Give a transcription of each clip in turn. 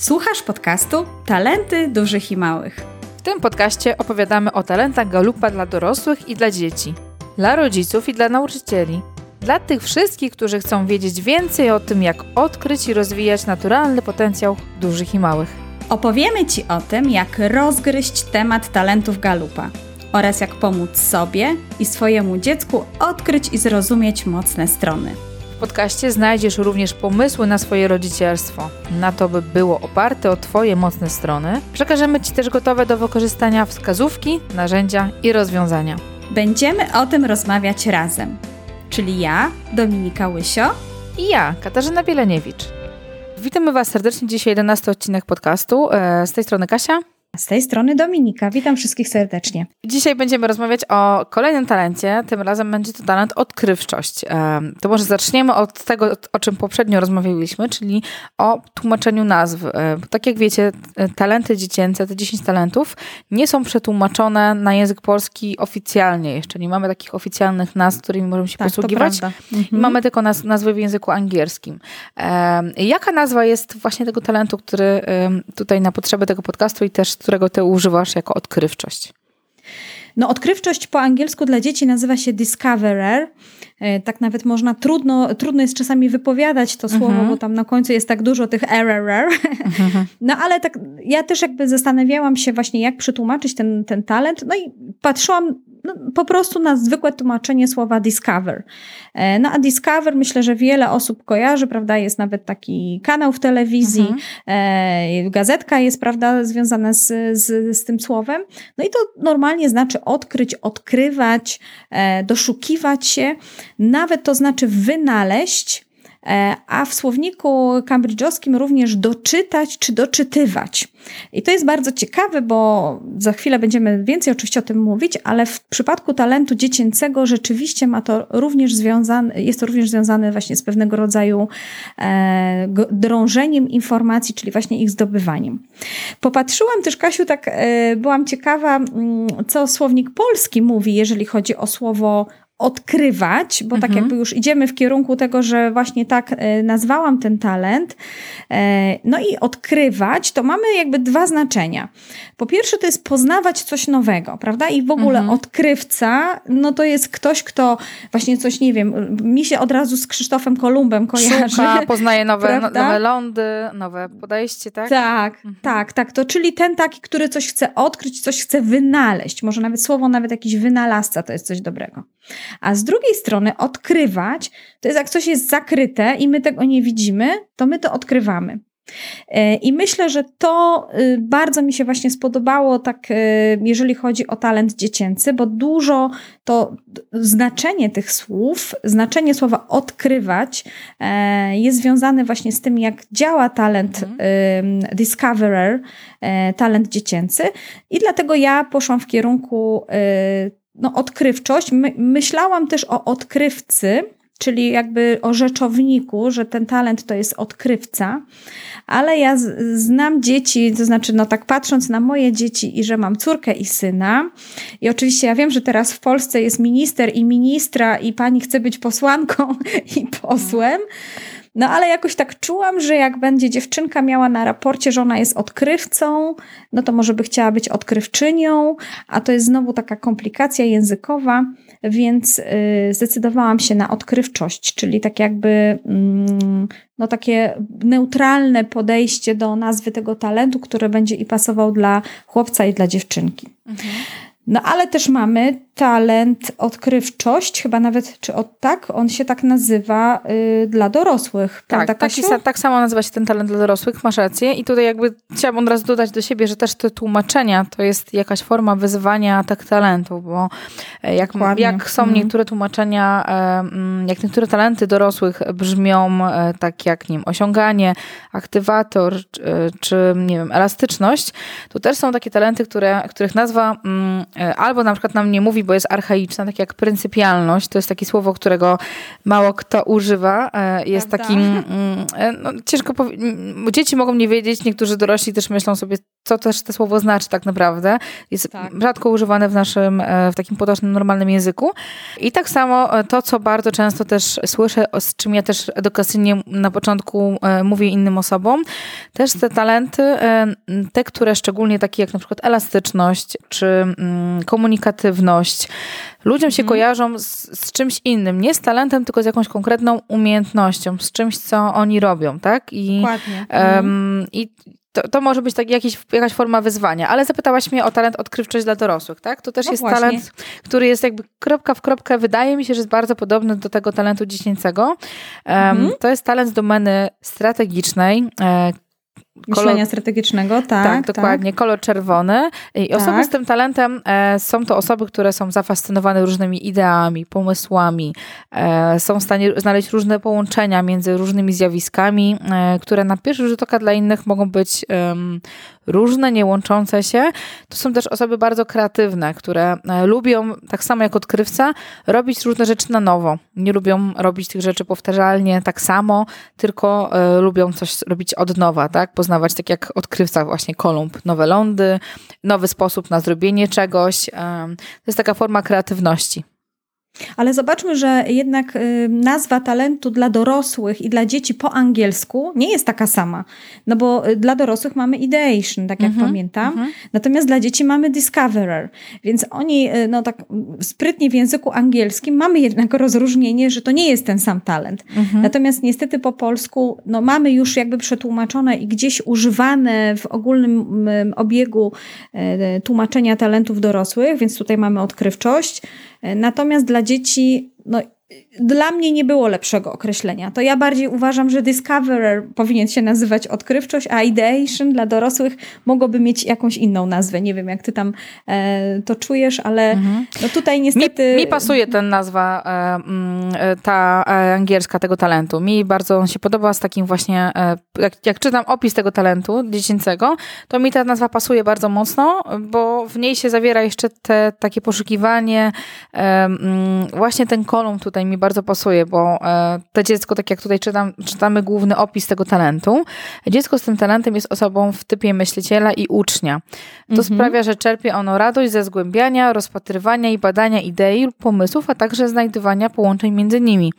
Słuchasz podcastu Talenty Dużych i Małych. W tym podcaście opowiadamy o talentach galupa dla dorosłych i dla dzieci, dla rodziców i dla nauczycieli. Dla tych wszystkich, którzy chcą wiedzieć więcej o tym, jak odkryć i rozwijać naturalny potencjał dużych i małych. Opowiemy Ci o tym, jak rozgryźć temat talentów galupa oraz jak pomóc sobie i swojemu dziecku odkryć i zrozumieć mocne strony. W podcaście znajdziesz również pomysły na swoje rodzicielstwo, na to, by było oparte o Twoje mocne strony. Przekażemy Ci też gotowe do wykorzystania wskazówki, narzędzia i rozwiązania. Będziemy o tym rozmawiać razem, czyli ja, Dominika Łysio i ja, Katarzyna Bieleniewicz. Witamy Was serdecznie. Dzisiaj 11 odcinek podcastu. E, z tej strony Kasia. Z tej strony Dominika. Witam wszystkich serdecznie. Dzisiaj będziemy rozmawiać o kolejnym talencie. Tym razem będzie to talent odkrywczość. To może zaczniemy od tego, o czym poprzednio rozmawialiśmy, czyli o tłumaczeniu nazw. Tak jak wiecie, talenty dziecięce, te 10 talentów, nie są przetłumaczone na język polski oficjalnie. Jeszcze nie mamy takich oficjalnych nazw, którymi możemy się tak, posługiwać. Mhm. Mamy tylko naz nazwy w języku angielskim. Jaka nazwa jest właśnie tego talentu, który tutaj na potrzeby tego podcastu i też którego ty używasz jako odkrywczość? No, odkrywczość po angielsku dla dzieci nazywa się discoverer. E, tak nawet można, trudno, trudno jest czasami wypowiadać to słowo, mhm. bo tam na końcu jest tak dużo tych error. Mhm. No ale tak, ja też jakby zastanawiałam się właśnie, jak przetłumaczyć ten, ten talent. No i patrzyłam no, po prostu na zwykłe tłumaczenie słowa discover. E, no a discover myślę, że wiele osób kojarzy, prawda? Jest nawet taki kanał w telewizji, mhm. e, gazetka jest, prawda, związana z, z, z tym słowem. No i to normalnie znaczy odkryć, odkrywać, doszukiwać się. Nawet to znaczy wynaleźć, E, a w słowniku cambridge'owskim również doczytać czy doczytywać. I to jest bardzo ciekawe, bo za chwilę będziemy więcej oczywiście o tym mówić, ale w przypadku talentu dziecięcego rzeczywiście ma to również związane, jest to również związane właśnie z pewnego rodzaju e, drążeniem informacji, czyli właśnie ich zdobywaniem. Popatrzyłam też, Kasiu, tak e, byłam ciekawa, mm, co słownik polski mówi, jeżeli chodzi o słowo odkrywać, bo tak mhm. tak jakby już idziemy w kierunku tego, że właśnie tak e, nazwałam ten talent. E, no i odkrywać to mamy jakby dwa znaczenia. Po pierwsze to jest poznawać coś nowego, prawda? I w ogóle mhm. odkrywca, no to jest ktoś, kto właśnie coś, nie wiem, mi się od razu z Krzysztofem Kolumbem kojarzy. Szuka, poznaje nowe, no, nowe lądy, nowe podejście, tak? Tak, mhm. tak, tak. To czyli ten taki, który coś chce odkryć, coś chce wynaleźć. Może nawet słowo, nawet jakiś wynalazca to jest coś dobrego. A z drugiej strony odkrywać, to jest jak coś jest zakryte i my tego nie widzimy, to my to odkrywamy. E, I myślę, że to y, bardzo mi się właśnie spodobało, tak, y, jeżeli chodzi o talent dziecięcy, bo dużo to znaczenie tych słów, znaczenie słowa odkrywać e, jest związane właśnie z tym, jak działa talent mhm. discoverer, e, talent dziecięcy. I dlatego ja poszłam w kierunku no, odkrywczość. My, myślałam też o odkrywcy, czyli jakby o rzeczowniku, że ten talent to jest odkrywca, ale ja znam dzieci, to znaczy, no tak patrząc na moje dzieci i że mam córkę i syna, i oczywiście ja wiem, że teraz w Polsce jest minister i ministra, i pani chce być posłanką i posłem. No ale jakoś tak czułam, że jak będzie dziewczynka miała na raporcie, że ona jest odkrywcą, no to może by chciała być odkrywczynią, a to jest znowu taka komplikacja językowa, więc y, zdecydowałam się na odkrywczość, czyli tak jakby mm, no takie neutralne podejście do nazwy tego talentu, które będzie i pasował dla chłopca i dla dziewczynki. Mhm. No ale też mamy talent odkrywczość, chyba nawet, czy od tak, on się tak nazywa y, dla dorosłych. Tak, taki, tak samo nazywa się ten talent dla dorosłych, masz rację. I tutaj jakby chciałabym od razu dodać do siebie, że też te tłumaczenia to jest jakaś forma wyzwania tak talentu, bo e, jak, jak są mhm. niektóre tłumaczenia, e, mm, jak niektóre talenty dorosłych brzmią e, tak jak, nie wiem, osiąganie, aktywator, czy, nie wiem, elastyczność, to też są takie talenty, które, których nazwa mm, albo na przykład nam nie mówi bo jest archaiczna, tak jak pryncypialność. To jest takie słowo, którego mało kto używa. E, jest Prawda? takim, mm, e, no, ciężko powiedzieć, dzieci mogą nie wiedzieć, niektórzy dorośli też myślą sobie, co też to słowo znaczy tak naprawdę. Jest Tak. rzadko używane w naszym, e, w takim potocznym, normalnym języku. I tak samo e, to, co bardzo często też słyszę, z czym ja też edukacyjnie na początku e, mówię innym osobom, też te talenty, te, które szczególnie takie jak na przykład elastyczność czy mm, komunikatywność, ludziom się kojarzą z, z czymś innym, nie z talentem, tylko z jakąś konkretną umiejętnością, z czymś, co oni robią, tak? I, Dokładnie. em, i to, to może być tak jakiś, jakaś forma wyzwania, ale zapytałaś mnie o talent odkrywczość dla dorosłych, tak? To też No jest właśnie. talent, który jest jakby kropka w kropkę, wydaje mi się, że jest bardzo podobny do tego talentu dziecięcego. Em, Mhm. To jest talent z domeny strategicznej, e, Myślenia strategicznego, tak. tak, dokładnie. Kolor czerwony. I osoby Tak. z tym talentem e, są to osoby, które są zafascynowane różnymi ideami, pomysłami, e, są w stanie znaleźć różne połączenia między różnymi zjawiskami, e, które na pierwszy rzut oka dla innych mogą być różne, nie łączące się. To są też osoby bardzo kreatywne, które e, lubią, tak samo jak odkrywca, robić różne rzeczy na nowo. Nie lubią robić tych rzeczy powtarzalnie tak samo, tylko e, lubią coś robić od nowa, tak? Poznawać tak jak odkrywca właśnie Kolumb, nowe lądy, nowy sposób na zrobienie czegoś. To jest taka forma kreatywności. Ale zobaczmy, że jednak y, nazwa talentu dla dorosłych i dla dzieci po angielsku nie jest taka sama. No bo y, dla dorosłych mamy ideation, tak jak Mhm, pamiętam. mhm. Natomiast dla dzieci mamy discoverer. Więc oni, y, no tak mm, sprytnie w języku angielskim mamy jednak rozróżnienie, że to nie jest ten sam talent. Mhm. Natomiast niestety po polsku no, mamy już jakby przetłumaczone i gdzieś używane w ogólnym mm, obiegu e, tłumaczenia talentów dorosłych, więc tutaj mamy odkrywczość. Natomiast dla dzieci, no, dla mnie nie było lepszego określenia. To ja bardziej uważam, że Discoverer powinien się nazywać odkrywczość, a Ideation dla dorosłych mogłoby mieć jakąś inną nazwę. Nie wiem, jak ty tam e, to czujesz, ale no tutaj Mi, niestety... mi pasuje ten nazwa, e, mm, e, ta e, angielska tego talentu. Mi bardzo on się podoba z takim właśnie, e, jak, jak czytam opis tego talentu dziecięcego, to mi ta nazwa pasuje bardzo mocno, bo w niej się zawiera jeszcze te takie poszukiwanie, e, mm, właśnie ten kolumn tutaj mi bardzo pasuje, bo e, to dziecko, tak jak tutaj czytam, czytamy główny opis tego talentu, dziecko z tym talentem jest osobą w typie myśliciela i ucznia. To Mhm. sprawia, że czerpie ono radość ze zgłębiania, rozpatrywania i badania idei lub pomysłów, a także znajdywania połączeń między nimi.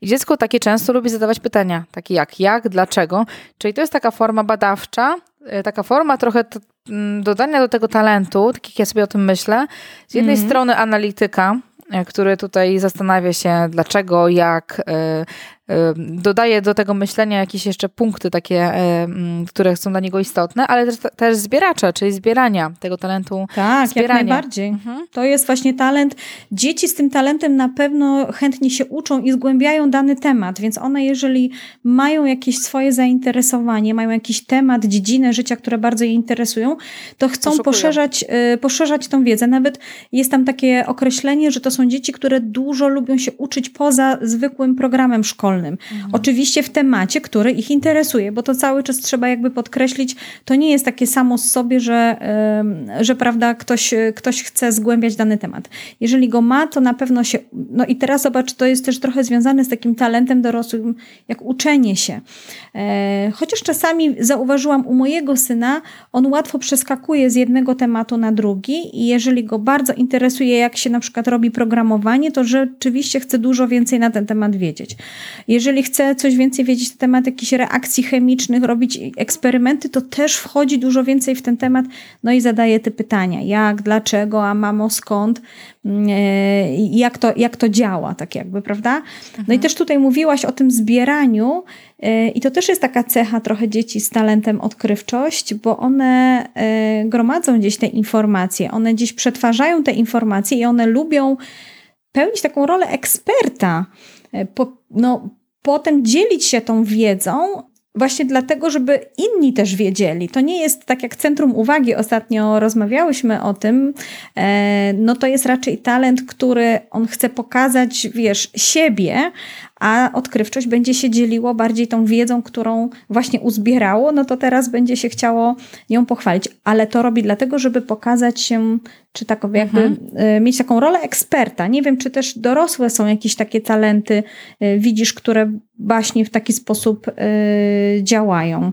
I dziecko takie często lubi zadawać pytania, takie jak jak, dlaczego. Czyli to jest taka forma badawcza, e, taka forma trochę mm, dodania do tego talentu, tak jak ja sobie o tym myślę. Z jednej Mhm. strony analityka, który tutaj zastanawia się dlaczego, jak, e, e, dodaje do tego myślenia jakieś jeszcze punkty takie, e, które są dla niego istotne, ale też, też zbieracza, czyli zbierania tego talentu. Tak, jak Wspieranie. najbardziej. Mhm. To jest właśnie talent. Dzieci z tym talentem na pewno chętnie się uczą i zgłębiają dany temat, więc one, jeżeli mają jakieś swoje zainteresowanie, mają jakiś temat, dziedzinę życia, które bardzo je interesują, to chcą Poszukują. poszerzać, y, poszerzać tą wiedzę. Nawet jest tam takie określenie, że to są dzieci, które dużo lubią się uczyć poza zwykłym programem szkolnym. Oczywiście w temacie, który ich interesuje, bo to cały czas trzeba jakby podkreślić, to nie jest takie samo z sobie, że, że prawda, ktoś, ktoś chce zgłębiać dany temat. Jeżeli go ma, to na pewno się. No i teraz zobacz, to jest też trochę związane z takim talentem dorosłym, jak uczenie się. E, chociaż czasami zauważyłam u mojego syna, on łatwo przeskakuje z jednego tematu na drugi i jeżeli go bardzo interesuje, jak się na przykład robi programowanie, to rzeczywiście chce dużo więcej na ten temat wiedzieć. Jeżeli chce coś więcej wiedzieć na temat jakichś reakcji chemicznych, robić eksperymenty, to też wchodzi dużo więcej w ten temat, no i zadaje te pytania. Jak, dlaczego, a mamo skąd, Mm, e, jak to, jak to działa, tak jakby, prawda? No i też tutaj mówiłaś o tym zbieraniu e, i to też jest taka cecha trochę dzieci z talentem odkrywczość, bo one e, gromadzą gdzieś te informacje, one gdzieś przetwarzają te informacje i one lubią pełnić taką rolę eksperta. E, Po, no, potem dzielić się tą wiedzą, właśnie dlatego, żeby inni też wiedzieli. To nie jest tak jak centrum uwagi, ostatnio rozmawiałyśmy o tym, e, no to jest raczej talent, który on chce pokazać, wiesz, siebie, a odkrywczość będzie się dzieliło bardziej tą wiedzą, którą właśnie uzbierało, no to teraz będzie się chciało ją pochwalić. Ale to robi dlatego, żeby pokazać się, czy tak jakby mhm. mieć taką rolę eksperta. Nie wiem, czy też dorosłe są jakieś takie talenty, widzisz, które właśnie w taki sposób działają.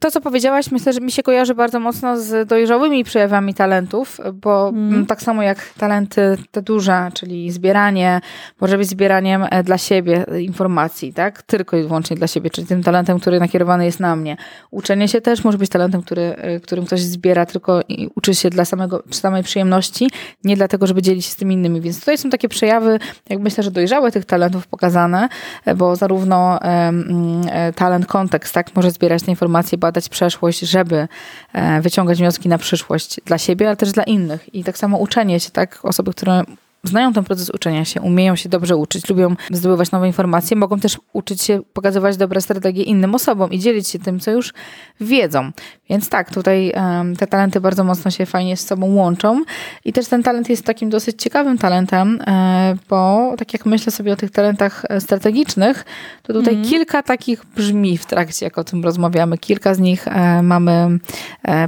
To, co powiedziałaś, myślę, że mi się kojarzy bardzo mocno z dojrzałymi przejawami talentów, bo mm. tak samo jak talenty te duże, czyli zbieranie, może być zbieraniem e, dla siebie informacji, tak? Tylko i wyłącznie dla siebie, czyli tym talentem, który nakierowany jest na mnie. Uczenie się też może być talentem, który, e, którym ktoś zbiera tylko i uczy się dla samego, samej przyjemności, nie dlatego, żeby dzielić się z tym innymi. Więc tutaj są takie przejawy, jak myślę, że dojrzałe tych talentów pokazane, e, bo zarówno um, talent kontekst, tak, może zbierać te informacje informacje, badać przeszłość, żeby e, wyciągać wnioski na przyszłość dla siebie, ale też dla innych. I tak samo uczenie się, tak? Osoby, które znają ten proces uczenia się, umieją się dobrze uczyć, lubią zdobywać nowe informacje, mogą też uczyć się pokazywać dobre strategie innym osobom i dzielić się tym, co już wiedzą. Więc tak, tutaj um, te talenty bardzo mocno się fajnie z sobą łączą i też ten talent jest takim dosyć ciekawym talentem, e, bo tak jak myślę sobie o tych talentach e, strategicznych, to tutaj mm. kilka takich brzmi w trakcie, jak o tym rozmawiamy. Kilka z nich e, mamy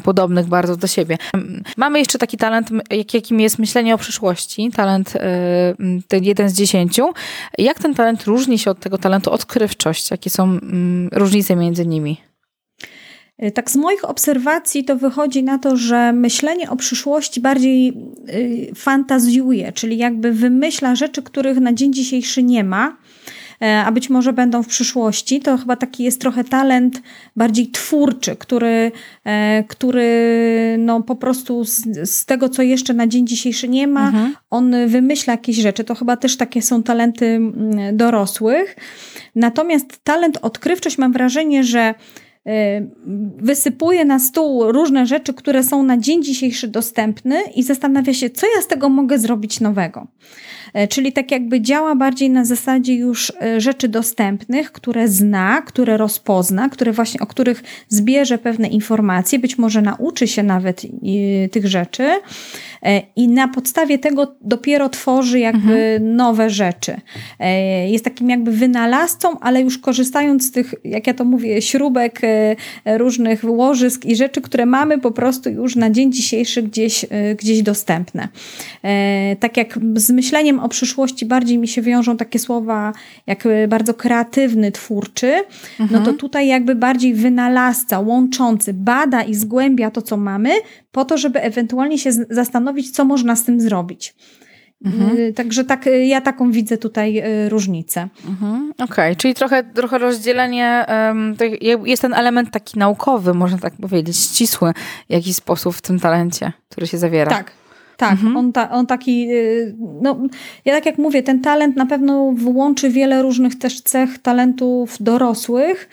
podobnych bardzo do siebie. Mamy jeszcze taki talent, jak, jakim jest myślenie o przyszłości, talent talent, y, ten jeden z dziesięciu. Jak ten talent różni się od tego talentu odkrywczość? Jakie są różnice między nimi? Y, tak, z moich obserwacji to wychodzi na to, że myślenie o przyszłości bardziej y, fantazjuje, czyli jakby wymyśla rzeczy, których na dzień dzisiejszy nie ma a być może będą w przyszłości, to chyba taki jest trochę talent bardziej twórczy, który, e, który no po prostu z, z tego, co jeszcze na dzień dzisiejszy nie ma, mhm. on wymyśla jakieś rzeczy. To chyba też takie są talenty mm, dorosłych. Natomiast talent odkrywczość mam wrażenie, że e, wysypuje na stół różne rzeczy, które są na dzień dzisiejszy dostępne i zastanawia się, co ja z tego mogę zrobić nowego. E, czyli tak jakby działa bardziej na zasadzie już e, rzeczy dostępnych, które zna, które rozpozna, które właśnie, o których zbierze pewne informacje, być może nauczy się nawet tych rzeczy e, i na podstawie tego dopiero tworzy jakby mhm. nowe rzeczy. Jest takim jakby wynalazcą, ale już korzystając z tych, jak ja to mówię, śrubek, różnych łożysk i rzeczy, które mamy po prostu już na dzień dzisiejszy gdzieś, gdzieś dostępne. Tak jak z myśleniem o przyszłości bardziej mi się wiążą takie słowa jak bardzo kreatywny, twórczy, mhm. no to mhm. tutaj jakby bardziej wynalazca, łączący, bada i zgłębia to, co mamy, po to, żeby ewentualnie się zastanowić, co można z tym zrobić. Mhm. Y, także tak, y, ja taką widzę tutaj y, różnicę. Mhm. Okej, okay. czyli trochę, trochę rozdzielenie, um, jest ten element taki naukowy, można tak powiedzieć, ścisły w jakiś sposób w tym talencie, który się zawiera. Tak, tak, mhm. on, ta, on taki, y, no ja tak jak mówię, ten talent na pewno wyłączy wiele różnych też cech talentów dorosłych,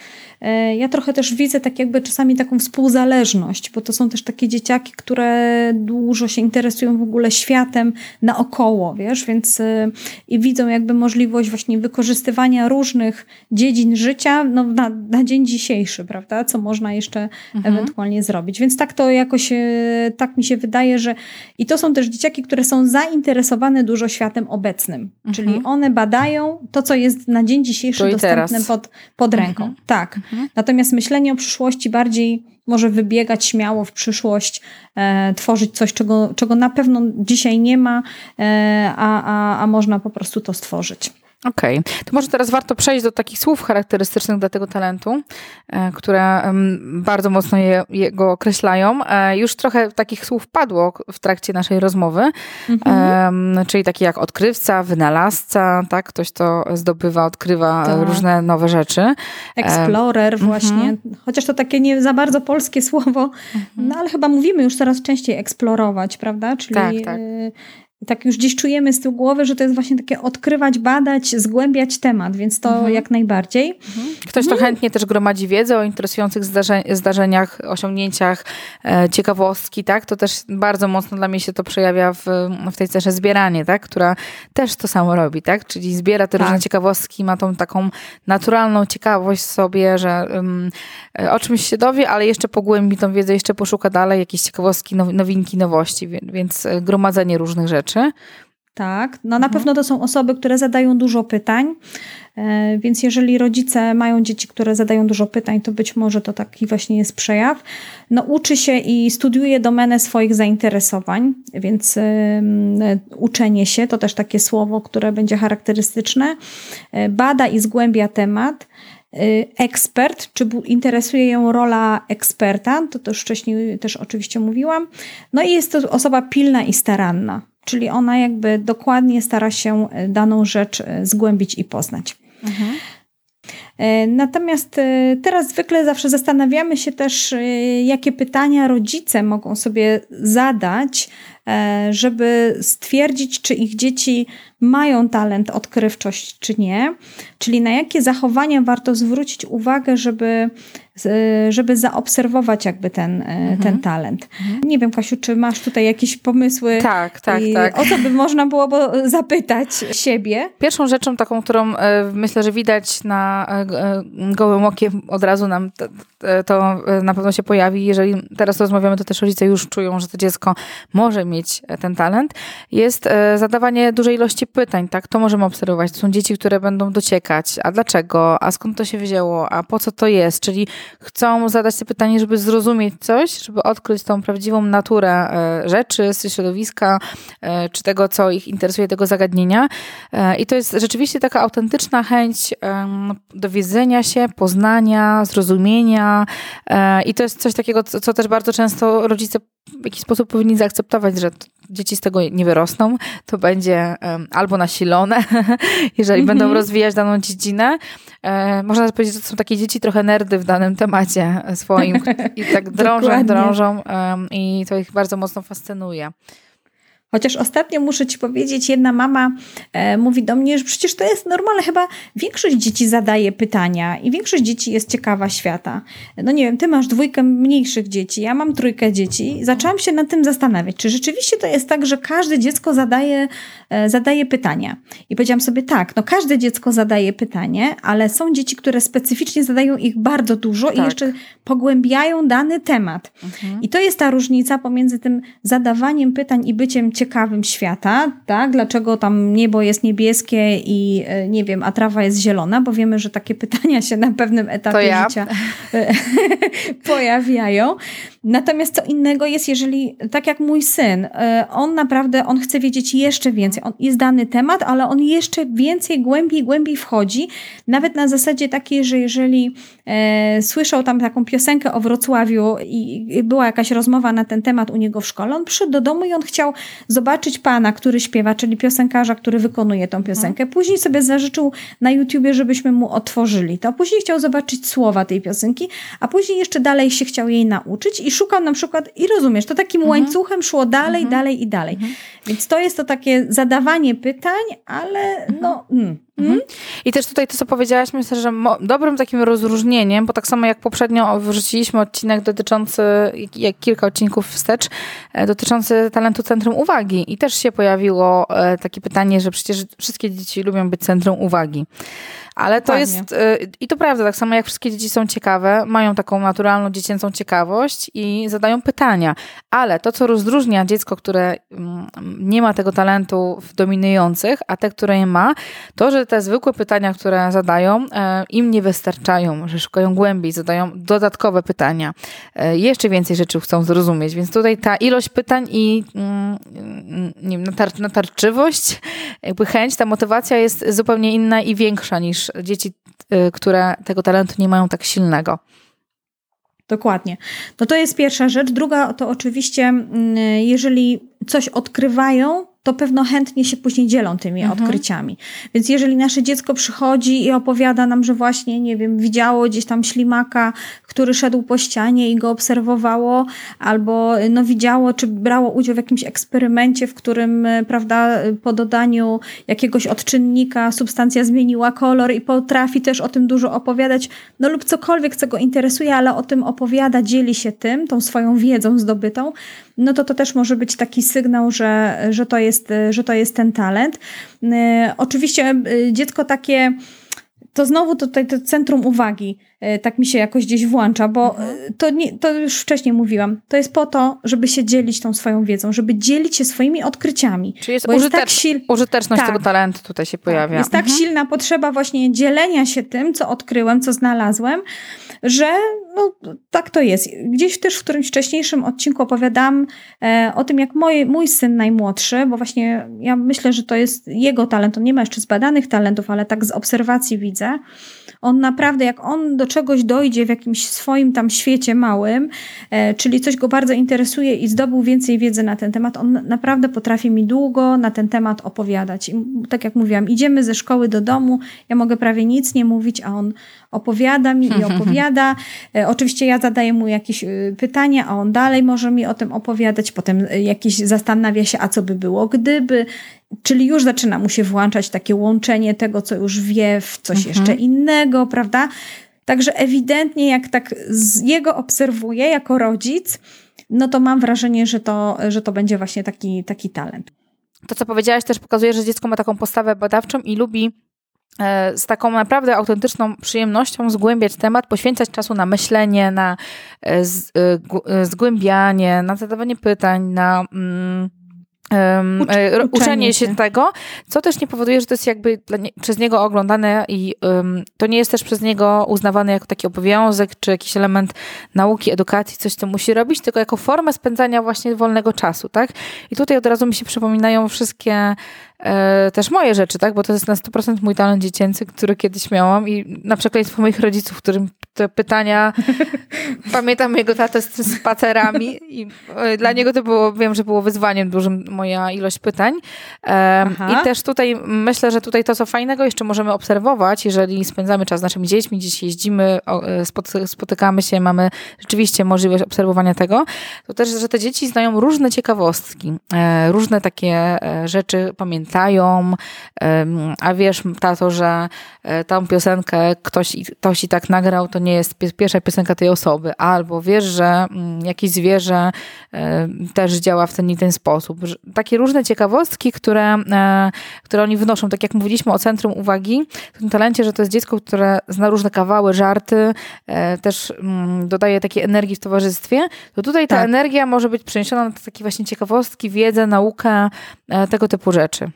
ja trochę też widzę tak jakby czasami taką współzależność, bo to są też takie dzieciaki, które dużo się interesują w ogóle światem naokoło, wiesz, więc e, i widzą jakby możliwość właśnie wykorzystywania różnych dziedzin życia no, na, na dzień dzisiejszy, prawda, co można jeszcze mhm. ewentualnie zrobić. Więc tak to jakoś, e, tak mi się wydaje, że i to są też dzieciaki, które są zainteresowane dużo światem obecnym, mhm. czyli one badają to, co jest na dzień dzisiejszy dostępne pod, pod ręką. Mhm. Tak. Mhm. Natomiast myślenie o przyszłości bardziej może wybiegać śmiało w przyszłość, e, tworzyć coś, czego, czego na pewno dzisiaj nie ma, e, a, a, a można po prostu to stworzyć. Okej, okay. to może teraz warto przejść do takich słów charakterystycznych dla tego talentu, e, które bardzo mocno je, jego określają. E, już trochę takich słów padło w trakcie naszej rozmowy, mhm. czyli takie jak odkrywca, wynalazca, tak? Ktoś, to zdobywa, odkrywa tak. różne nowe rzeczy. Explorer mhm. właśnie, chociaż to takie nie za bardzo polskie słowo, mhm. no ale chyba mówimy już coraz częściej eksplorować, prawda? Czyli tak, tak. I tak już gdzieś czujemy z tyłu głowy, że to jest właśnie takie odkrywać, badać, zgłębiać temat, więc to mhm. jak najbardziej. Mhm. Ktoś to chętnie też gromadzi wiedzę o interesujących zdarzeniach, osiągnięciach, e, ciekawostki, tak? To też bardzo mocno dla mnie się to przejawia w, w tej cesze zbieranie, tak? Która też to samo robi, tak? Czyli zbiera te tak. różne ciekawostki, ma tą taką naturalną ciekawość sobie, że um, o czymś się dowie, ale jeszcze pogłębi tą wiedzę, jeszcze poszuka dalej jakieś ciekawostki, nowinki, nowości, więc gromadzenie różnych rzeczy rzeczy. Tak, no na pewno to są osoby, które zadają dużo pytań, e, więc jeżeli rodzice mają dzieci, które zadają dużo pytań, to być może to taki właśnie jest przejaw. No uczy się i studiuje domenę swoich zainteresowań, więc uczenie się to też takie słowo, które będzie charakterystyczne. E, bada i zgłębia temat. E, ekspert, czy interesuje ją rola eksperta, to też wcześniej też oczywiście mówiłam. No i jest to osoba pilna i staranna. Czyli ona jakby dokładnie stara się e, daną rzecz e, zgłębić i poznać. Mhm. E, natomiast teraz zwykle zawsze zastanawiamy się też, jakie pytania rodzice mogą sobie zadać, żeby stwierdzić, czy ich dzieci mają talent, odkrywczość, czy nie. Czyli na jakie zachowania warto zwrócić uwagę, żeby żeby zaobserwować jakby ten, e, mhm. ten talent. Mhm. Nie wiem, Kasiu, czy masz tutaj jakieś pomysły? Tak, tak, tak. O co by można było zapytać siebie? Pierwszą rzeczą taką, którą e, myślę, że widać na e, gołym okiem od razu nam to, to na pewno się pojawi. Jeżeli teraz rozmawiamy, to też rodzice już czują, że to dziecko może mieć ten talent. Jest zadawanie dużej ilości pytań, tak? To możemy obserwować. To są dzieci, które będą dociekać. A dlaczego? A skąd to się wzięło? A po co to jest? Czyli chcą zadać sobie pytanie, żeby zrozumieć coś, żeby odkryć tą prawdziwą naturę e, rzeczy, środowiska, e, czy tego, co ich interesuje, tego zagadnienia. E, I to jest rzeczywiście taka autentyczna chęć dowiedzenia się, poznania, zrozumienia. I to jest coś takiego, co też bardzo często rodzice w jakiś sposób powinni zaakceptować, że dzieci z tego nie wyrosną, to będzie um, albo nasilone, jeżeli będą rozwijać daną dziedzinę. E, można powiedzieć, że to są takie dzieci trochę nerdy w danym temacie swoim i tak drążą, drążą um, i to ich bardzo mocno fascynuje. Chociaż ostatnio muszę ci powiedzieć, jedna mama e, mówi do mnie, że przecież to jest normalne, chyba większość dzieci zadaje pytania i większość dzieci jest ciekawa świata. No nie wiem, ty masz dwójkę mniejszych dzieci, ja mam trójkę dzieci. Zaczęłam się nad tym zastanawiać, czy rzeczywiście to jest tak, że każde dziecko zadaje, e, zadaje pytania. I powiedziałam sobie tak, no każde dziecko zadaje pytanie, ale są dzieci, które specyficznie zadają ich bardzo dużo tak. i jeszcze pogłębiają dany temat. Mhm. I to jest ta różnica pomiędzy tym zadawaniem pytań i byciem ciekawym świata, tak? Dlaczego tam niebo jest niebieskie i e, nie wiem, a trawa jest zielona, bo wiemy, że takie pytania się na pewnym etapie ja. życia e, pojawiają. Natomiast co innego jest, jeżeli, tak jak mój syn, e, on naprawdę, on chce wiedzieć jeszcze więcej. On jest dany temat, ale on jeszcze więcej, głębiej, głębiej wchodzi. Nawet na zasadzie takiej, że jeżeli e, słyszał tam taką piosenkę o Wrocławiu i, i była jakaś rozmowa na ten temat u niego w szkole, on przyszedł do domu i on chciał zobaczyć pana, który śpiewa, czyli piosenkarza, który wykonuje tą piosenkę. Później sobie zażyczył na YouTubie, żebyśmy mu otworzyli to. Później chciał zobaczyć słowa tej piosenki, a później jeszcze dalej się chciał jej nauczyć i szukał na przykład, i rozumiesz, to takim mhm. łańcuchem szło dalej, mhm. dalej i dalej. Mhm. Więc to jest to takie zadawanie pytań, ale no... Mm. Mhm. mhm. I też tutaj to, co powiedziałaś, myślę, że dobrym takim rozróżnieniem, bo tak samo jak poprzednio wrzuciliśmy odcinek dotyczący, jak kilka odcinków wstecz, e, dotyczący talentu centrum uwagi i też się pojawiło e, takie pytanie, że przecież wszystkie dzieci lubią być centrum uwagi. Ale to jest, y, i to prawda, tak samo jak wszystkie dzieci są ciekawe, mają taką naturalną dziecięcą ciekawość i zadają pytania. Ale to, co rozróżnia dziecko, które mm, nie ma tego talentu w dominujących, a te, które je ma, to, że te zwykłe pytania, które zadają, e, im nie wystarczają, że szukają głębiej, zadają dodatkowe pytania. E, jeszcze więcej rzeczy chcą zrozumieć, więc tutaj ta ilość pytań i mm, nie wiem, natarczywość, jakby chęć, ta motywacja jest zupełnie inna i większa niż dzieci, y, które tego talentu nie mają tak silnego. Dokładnie. No to jest pierwsza rzecz. Druga to oczywiście, mm, jeżeli coś odkrywają, to pewno chętnie się później dzielą tymi mhm. odkryciami. Więc jeżeli nasze dziecko przychodzi i opowiada nam, że właśnie, nie wiem, widziało gdzieś tam ślimaka, który szedł po ścianie i go obserwowało, albo no widziało, czy brało udział w jakimś eksperymencie, w którym, e, prawda, po dodaniu jakiegoś odczynnika substancja zmieniła kolor i potrafi też o tym dużo opowiadać, no lub cokolwiek, co go interesuje, ale o tym opowiada, dzieli się tym, tą swoją wiedzą zdobytą, no to to też może być taki sygnał, że, że, to, jest, że to jest ten talent. Y, oczywiście y, dziecko takie, to znowu tutaj to centrum uwagi. E, tak mi się jakoś gdzieś włącza, bo Mhm. e, to, nie, to już wcześniej mówiłam. To jest po to, żeby się dzielić tą swoją wiedzą, żeby dzielić się swoimi odkryciami. Czyli jest, Bo jest tak użytecz- sil- użyteczność Tak. tego talentu tutaj się pojawia. Jest tak Mhm. silna potrzeba właśnie dzielenia się tym, co odkryłem, co znalazłem, że no, tak to jest. Gdzieś też w którymś wcześniejszym odcinku opowiadam e, o tym, jak mój, mój syn najmłodszy, bo właśnie ja myślę, że to jest jego talent. On nie ma jeszcze zbadanych talentów, ale tak z obserwacji widzę. On naprawdę, jak on do czegoś dojdzie w jakimś swoim tam świecie małym, e, czyli coś go bardzo interesuje i zdobył więcej wiedzy na ten temat, on naprawdę potrafi mi długo na ten temat opowiadać. I tak jak mówiłam, idziemy ze szkoły do domu, ja mogę prawie nic nie mówić, a on opowiada mi i opowiada. E, Oczywiście ja zadaję mu jakieś y, pytania, a on dalej może mi o tym opowiadać. Potem jakiś zastanawia się, a co by było, gdyby. Czyli już zaczyna mu się włączać takie łączenie tego, co już wie, w coś jeszcze innego, prawda? Także ewidentnie, jak tak z jego obserwuję jako rodzic, no to mam wrażenie, że to, że to będzie właśnie taki, taki talent. To, co powiedziałaś, też pokazuje, że dziecko ma taką postawę badawczą i lubi e, z taką naprawdę autentyczną przyjemnością zgłębiać temat, poświęcać czasu na myślenie, na e, e, zgłębianie, na zadawanie pytań, na mm, ro- uczenie uczenie się się. tego, co też nie powoduje, że to jest jakby nie, przez niego oglądane i em, to nie jest też przez niego uznawane jako taki obowiązek, czy jakiś element nauki, edukacji, coś, co musi robić, tylko jako formę spędzania właśnie wolnego czasu, tak? I tutaj od razu mi się przypominają wszystkie e, też moje rzeczy, tak? Bo to jest na 100% mój talent dziecięcy, który kiedyś miałam i na przekleństwo moich rodziców, którym te pytania pamiętam jego tatę z spacerami i e, dla niego to było, wiem, że było wyzwaniem dużym moja ilość pytań. E. I też tutaj myślę, że tutaj to, co fajnego jeszcze możemy obserwować, jeżeli spędzamy czas z naszymi dziećmi, gdzieś jeździmy, e, spoty- spotykamy się, mamy rzeczywiście możliwość obserwowania tego, to też, że te dzieci znają różne ciekawostki, różne takie rzeczy pamiętają, em, a wiesz, tato, że e, tą piosenkę ktoś, i- ktoś i tak nagrał, to nie jest pie- pierwsza piosenka tej osoby, albo wiesz, że mm, jakieś zwierzę też działa w ten i ten sposób. Takie różne ciekawostki, które, e, które oni wnoszą, tak jak mówiliśmy o centrum uwagi, w tym talencie, że to jest dziecko, które zna różne kawały, żarty, e, też mm, dodaje takiej energii w towarzystwie, to tutaj ta Tak. energia może być przeniesiona na takie właśnie ciekawostki, wiedzę, naukę, tego typu rzeczy.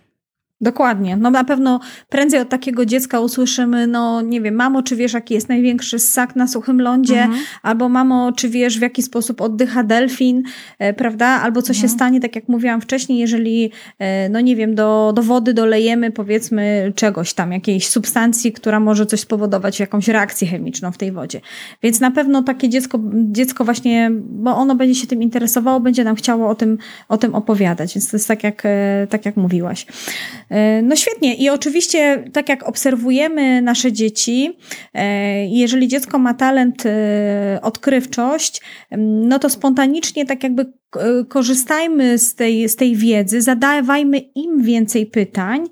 Dokładnie. No na pewno prędzej od takiego dziecka usłyszymy, no nie wiem, mamo, czy wiesz, jaki jest największy ssak na suchym lądzie? Mhm. Albo mamo, czy wiesz, w jaki sposób oddycha delfin, e, prawda? Albo co się stanie, tak jak mówiłam wcześniej, jeżeli, e, no nie wiem, do, do wody dolejemy powiedzmy czegoś tam, jakiejś substancji, która może coś spowodować, jakąś reakcję chemiczną w tej wodzie. Więc na pewno takie dziecko, dziecko właśnie, bo ono będzie się tym interesowało, będzie nam chciało o tym, o tym opowiadać. Więc to jest tak jak, e, tak jak mówiłaś. E, No świetnie. I oczywiście, tak jak obserwujemy nasze dzieci, e, jeżeli dziecko ma talent, e, odkrywczość, no to spontanicznie tak jakby korzystajmy z tej, z tej wiedzy, zadawajmy im więcej pytań,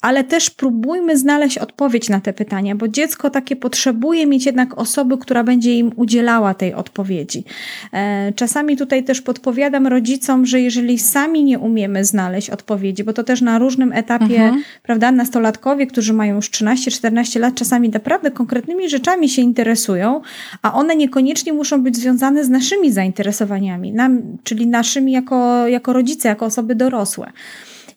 ale też próbujmy znaleźć odpowiedź na te pytania, bo dziecko takie potrzebuje mieć jednak osoby, która będzie im udzielała tej odpowiedzi. E, Czasami tutaj też podpowiadam rodzicom, że jeżeli sami nie umiemy znaleźć odpowiedzi, bo to też na różnym etapie, Mhm. prawda, nastolatkowie, którzy mają już 13-14 lat, czasami naprawdę konkretnymi rzeczami się interesują, a one niekoniecznie muszą być związane z naszymi zainteresowaniami, nam, czyli naszymi jako, jako rodzice, jako osoby dorosłe.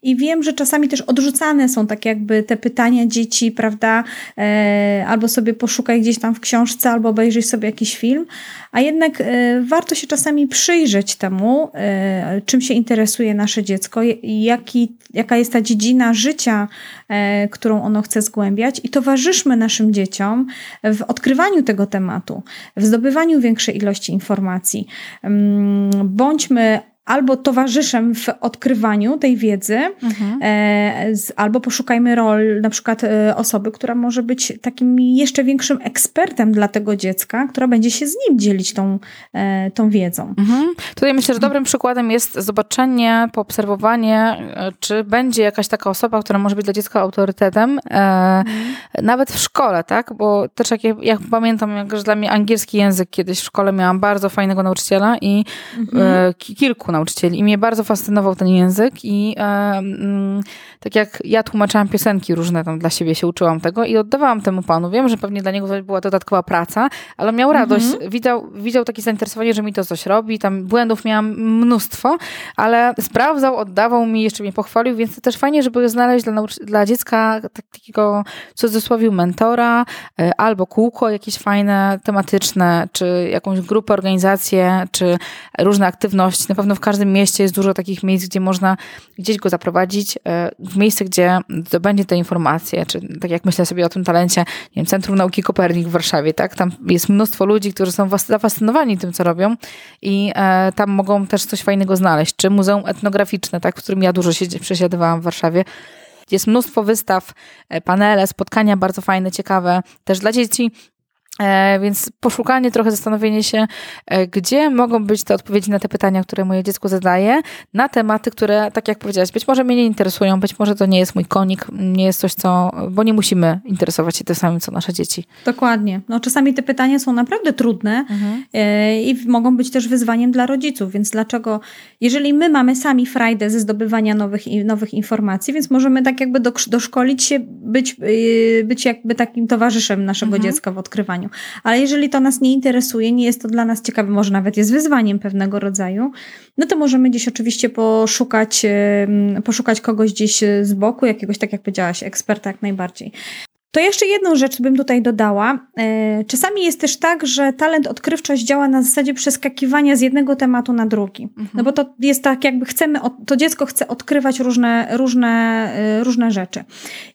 I wiem, że czasami też odrzucane są tak jakby te pytania dzieci, prawda? E, albo sobie poszukaj gdzieś tam w książce, albo obejrzyj sobie jakiś film. A jednak e, warto się czasami przyjrzeć temu, e, czym się interesuje nasze dziecko, jaki, jaka jest ta dziedzina życia, którą ono chce zgłębiać. I towarzyszmy naszym dzieciom w odkrywaniu tego tematu, w zdobywaniu większej ilości informacji. Mm, Bądźmy albo towarzyszem w odkrywaniu tej wiedzy, e, z, albo poszukajmy rol na przykład e, osoby, która może być takim jeszcze większym ekspertem dla tego dziecka, która będzie się z nim dzielić tą, e, tą wiedzą. Mhm. Tutaj myślę, że dobrym przykładem jest zobaczenie, poobserwowanie, e, czy będzie jakaś taka osoba, która może być dla dziecka autorytetem, e, nawet w szkole, tak? Bo też jak, ja- jak pamiętam, jak, że dla mnie angielski język kiedyś w szkole miałam bardzo fajnego nauczyciela i e, ki- kilku nauczycieli i mnie bardzo fascynował ten język i mm, tak jak ja tłumaczyłam piosenki różne tam dla siebie się uczyłam tego i oddawałam temu panu. Wiem, że pewnie dla niego to była dodatkowa praca, ale miał Mhm. radość. Widział, widział takie zainteresowanie, że mi to coś robi. Tam błędów miałam mnóstwo, ale sprawdzał, oddawał mi, jeszcze mnie pochwalił, więc to też fajnie, żeby znaleźć dla, dla dziecka tak- takiego w cudzysłowie mentora e, albo kółko jakieś fajne, tematyczne, czy jakąś grupę, organizację, czy różne aktywności. Na pewno w każdym mieście jest dużo takich miejsc, gdzie można gdzieś go zaprowadzić, e, w miejsce, gdzie zdobędzie te informacje, czy tak jak myślę sobie o tym talencie, nie wiem, Centrum Nauki Kopernik w Warszawie, tak? Tam jest mnóstwo ludzi, którzy są zafascynowani tym, co robią i e, tam mogą też coś fajnego znaleźć. Czy Muzeum Etnograficzne, tak? W którym ja dużo się przesiadywałam w Warszawie. Jest mnóstwo wystaw, e, panele, spotkania bardzo fajne, ciekawe, też dla dzieci. E, więc poszukanie, trochę zastanowienie się, e, gdzie mogą być te odpowiedzi na te pytania, które moje dziecko zadaje, na tematy, które, tak jak powiedziałaś, być może mnie nie interesują, być może to nie jest mój konik, nie jest coś, co, bo nie musimy interesować się tym samym, co nasze dzieci. Dokładnie. No, czasami te pytania są naprawdę trudne e, i mogą być też wyzwaniem dla rodziców, więc dlaczego, jeżeli my mamy sami frajdę ze zdobywania nowych, nowych informacji, więc możemy tak jakby doszkolić się, być, być jakby takim towarzyszem naszego dziecka w odkrywaniu. Ale jeżeli to nas nie interesuje, nie jest to dla nas ciekawe, może nawet jest wyzwaniem pewnego rodzaju, no to możemy gdzieś oczywiście poszukać, poszukać kogoś gdzieś z boku, jakiegoś, tak jak powiedziałaś, eksperta jak najbardziej. To jeszcze jedną rzecz bym tutaj dodała. E, Czasami jest też tak, że talent odkrywczość działa na zasadzie przeskakiwania z jednego tematu na drugi. No bo to jest tak, jakby chcemy, to dziecko chce odkrywać różne, różne, e, różne rzeczy.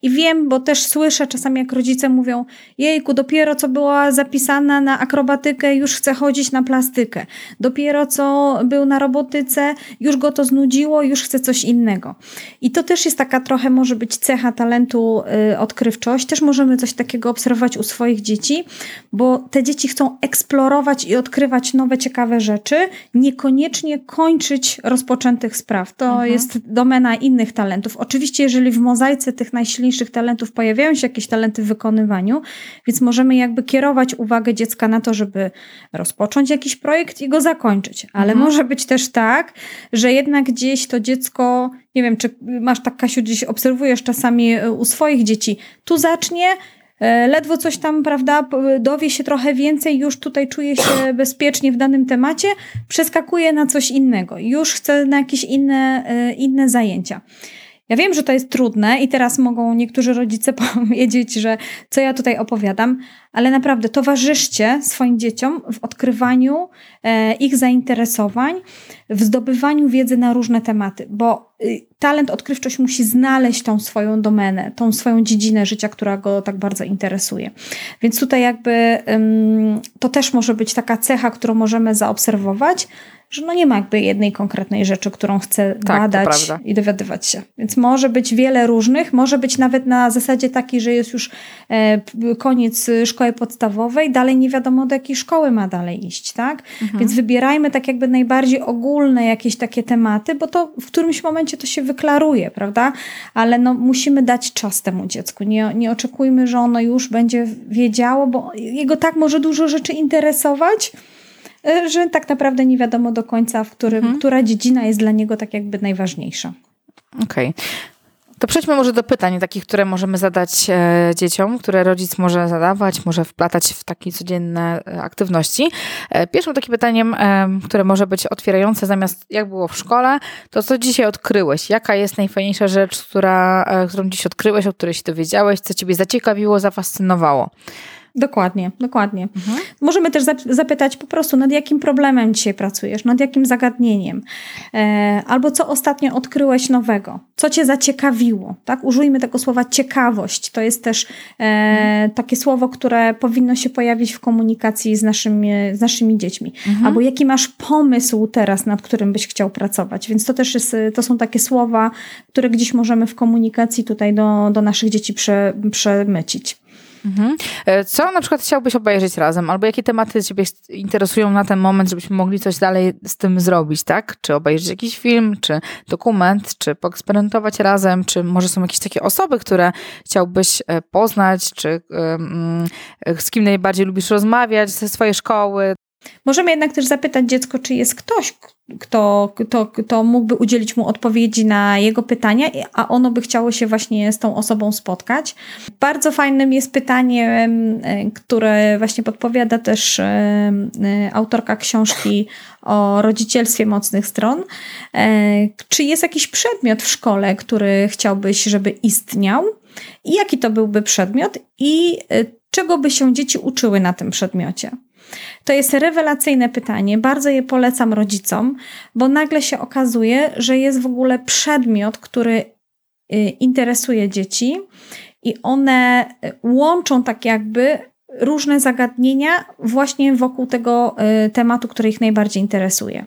I wiem, bo też słyszę czasami, jak rodzice mówią: Jejku, dopiero co była zapisana na akrobatykę, już chce chodzić na plastykę. Dopiero co był na robotyce, już go to znudziło, już chce coś innego. I to też jest taka trochę może być cecha talentu y, odkrywczość. Też możemy coś takiego obserwować u swoich dzieci, bo te dzieci chcą eksplorować i odkrywać nowe, ciekawe rzeczy, niekoniecznie kończyć rozpoczętych spraw. To jest domena innych talentów. Oczywiście, jeżeli w mozaice tych najsilniejszych talentów pojawiają się jakieś talenty w wykonywaniu, więc możemy jakby kierować uwagę dziecka na to, żeby rozpocząć jakiś projekt i go zakończyć. Ale może być też tak, że jednak gdzieś to dziecko, nie wiem, czy masz tak, Kasiu, gdzieś obserwujesz czasami e, u swoich dzieci, tu zacznie, e, ledwo coś tam, prawda, dowie się trochę więcej, już tutaj czuje się bezpiecznie w danym temacie, przeskakuje na coś innego, już chce na jakieś inne, e, inne zajęcia. Ja wiem, że to jest trudne i teraz mogą niektórzy rodzice powiedzieć, że co ja tutaj opowiadam, ale naprawdę towarzyszcie swoim dzieciom w odkrywaniu ich zainteresowań, w zdobywaniu wiedzy na różne tematy, bo talent, odkrywczość musi znaleźć tą swoją domenę, tą swoją dziedzinę życia, która go tak bardzo interesuje. Więc tutaj jakby to też może być taka cecha, którą możemy zaobserwować, że no nie ma jakby jednej konkretnej rzeczy, którą chcę Tak, badać i dowiadywać się. Więc może być wiele różnych, może być nawet na zasadzie takiej, że jest już e, koniec y, szkoły podstawowej, dalej nie wiadomo do jakiej szkoły ma dalej iść, tak? Więc wybierajmy tak jakby najbardziej ogólne jakieś takie tematy, bo to w którymś momencie to się wyklaruje, prawda? Ale no musimy dać czas temu dziecku. Nie, nie oczekujmy, że ono już będzie wiedziało, bo jego tak może dużo rzeczy interesować, y, że tak naprawdę nie wiadomo do końca, w którym, która dziedzina jest dla niego tak jakby najważniejsza. Okej. To przejdźmy może do pytań takich, które możemy zadać e, dzieciom, które rodzic może zadawać, może wplatać w takie codzienne e, aktywności. E, pierwszym takim pytaniem, e, które może być otwierające zamiast jak było w szkole, to co dzisiaj odkryłeś? Jaka jest najfajniejsza rzecz, która, e, którą dziś odkryłeś, o której się dowiedziałeś, co ciebie zaciekawiło, zafascynowało? Dokładnie, dokładnie. Możemy też zap- zapytać po prostu, nad jakim problemem dzisiaj pracujesz, nad jakim zagadnieniem, e, albo co ostatnio odkryłeś nowego, co cię zaciekawiło, tak? Użyjmy tego słowa ciekawość. To jest też e, takie słowo, które powinno się pojawić w komunikacji z naszymi, z naszymi dziećmi. Albo jaki masz pomysł teraz, nad którym byś chciał pracować. Więc to też jest, to są takie słowa, które gdzieś możemy w komunikacji tutaj do, do naszych dzieci prze, przemycić. Mhm. E, Co na przykład chciałbyś obejrzeć razem? Albo jakie tematy Ciebie interesują na ten moment, żebyśmy mogli coś dalej z tym zrobić, tak? Czy obejrzeć jakiś film, czy dokument, czy poeksperymentować razem, czy może są jakieś takie osoby, które chciałbyś e, poznać, czy e, z kim najbardziej lubisz rozmawiać ze swojej szkoły? Możemy jednak też zapytać dziecko, czy jest ktoś, kto, kto, kto mógłby udzielić mu odpowiedzi na jego pytania, a ono by chciało się właśnie z tą osobą spotkać. Bardzo fajnym jest pytanie, które właśnie podpowiada też autorka książki o rodzicielstwie mocnych stron. E, czy jest jakiś przedmiot w szkole, który chciałbyś, żeby istniał? I jaki to byłby przedmiot? I e, czego by się dzieci uczyły na tym przedmiocie? To jest rewelacyjne pytanie, bardzo je polecam rodzicom, bo nagle się okazuje, że jest w ogóle przedmiot, który y, interesuje dzieci i one łączą tak jakby różne zagadnienia właśnie wokół tego y, tematu, który ich najbardziej interesuje.